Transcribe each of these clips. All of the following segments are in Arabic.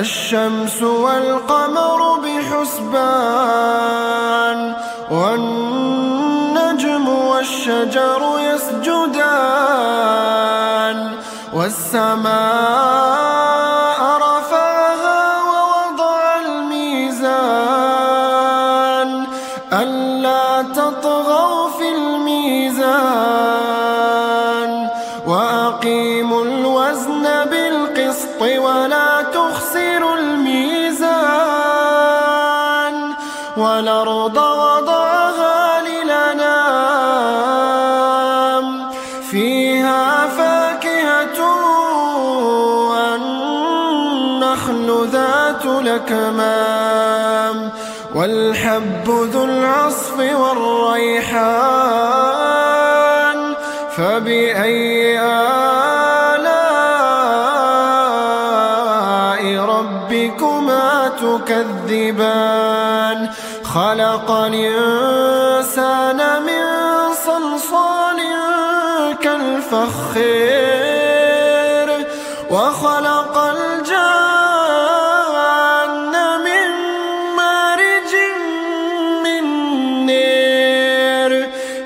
الشمس والقمر بحسبان والنجم والشجر يسجدان والسماء الأكمام والحب ذو العصف والريحان فبأي آلاء ربكما تكذبان؟ خلق الإنسان من صلصال كالفخير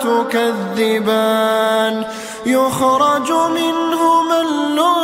تكذبان. يخرج منهما اللؤلؤ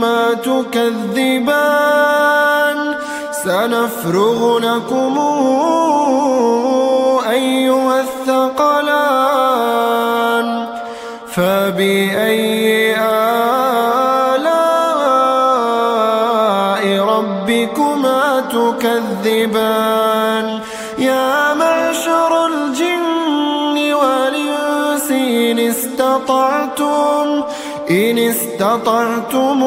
ربكما تكذبان سنفرغ لكم أيها الثقلان فبأي آلاء ربكما تكذبان يا معشر الجن والإنس إن استطعتم إن استطعتم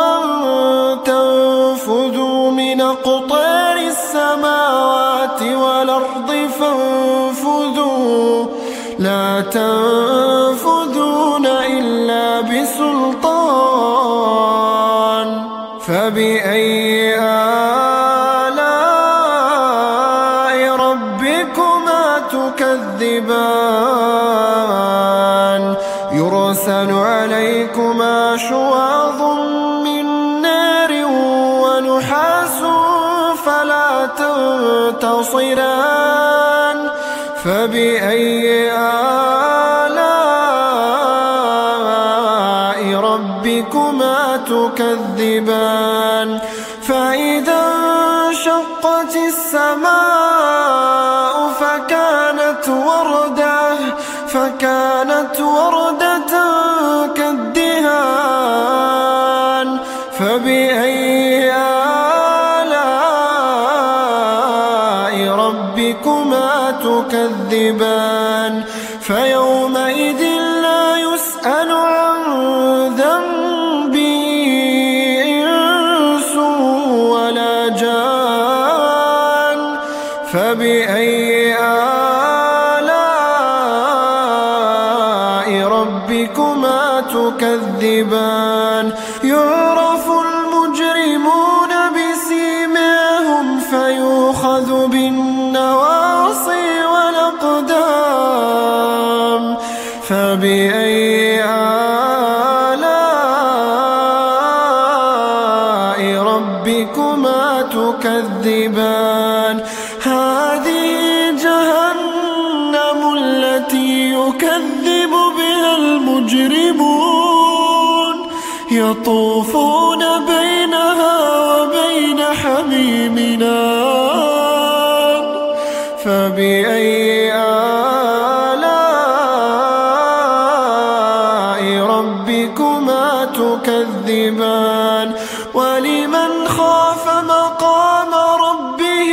أن تنفذوا من أقطار السماوات والأرض فانفذوا. لا تنفذون تنتصران فبأي آلاء ربكما تكذبان؟ فإذا انشقت السماء فكانت وردة فكانت وردة فبأي يطوفون بينها وبين حميمنا. فبأي آلاء ربكما تكذبان؟ ولمن خاف مقام ربه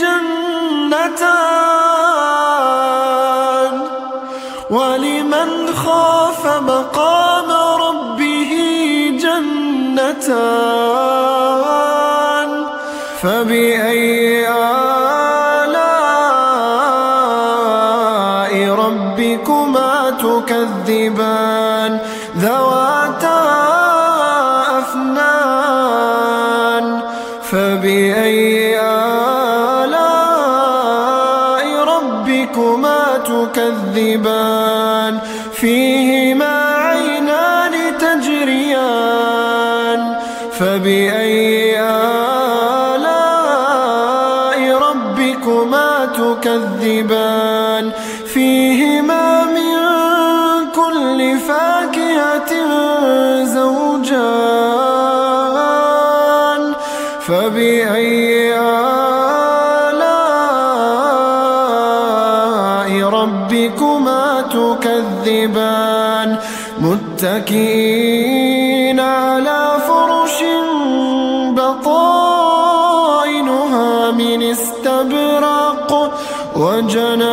جنتان. ذواتا أفنان فبأي آلاء ربكما تكذبان؟ فيهما عينان تجريان فبأي آلاء ربكما تكذبان؟ فيهما زوجان فبأي آلاء ربكما تكذبان؟ متكئين على فرش بطائنها من استبرق وجنى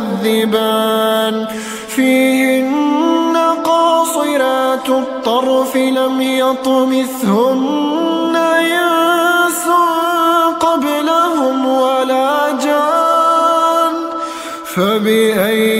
تكذبان فيهن قاصرات الطرف لم يطمثهن إنس قبلهم ولا جان فبأي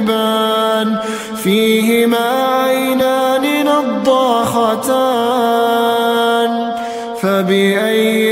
تكذبان فيهما عينان نضاخ صاختان فبأي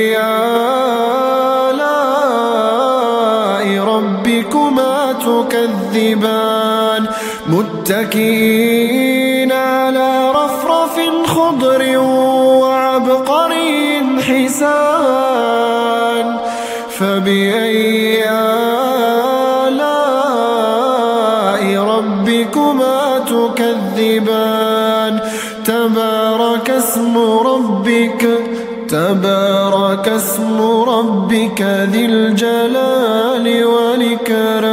متكئين على رفرف خضر وعبقري حسان. فبأي آلاء ربكما تكذبان؟ تبارك اسم ربك تبارك اسم ربك ذي الجلال والإكرام.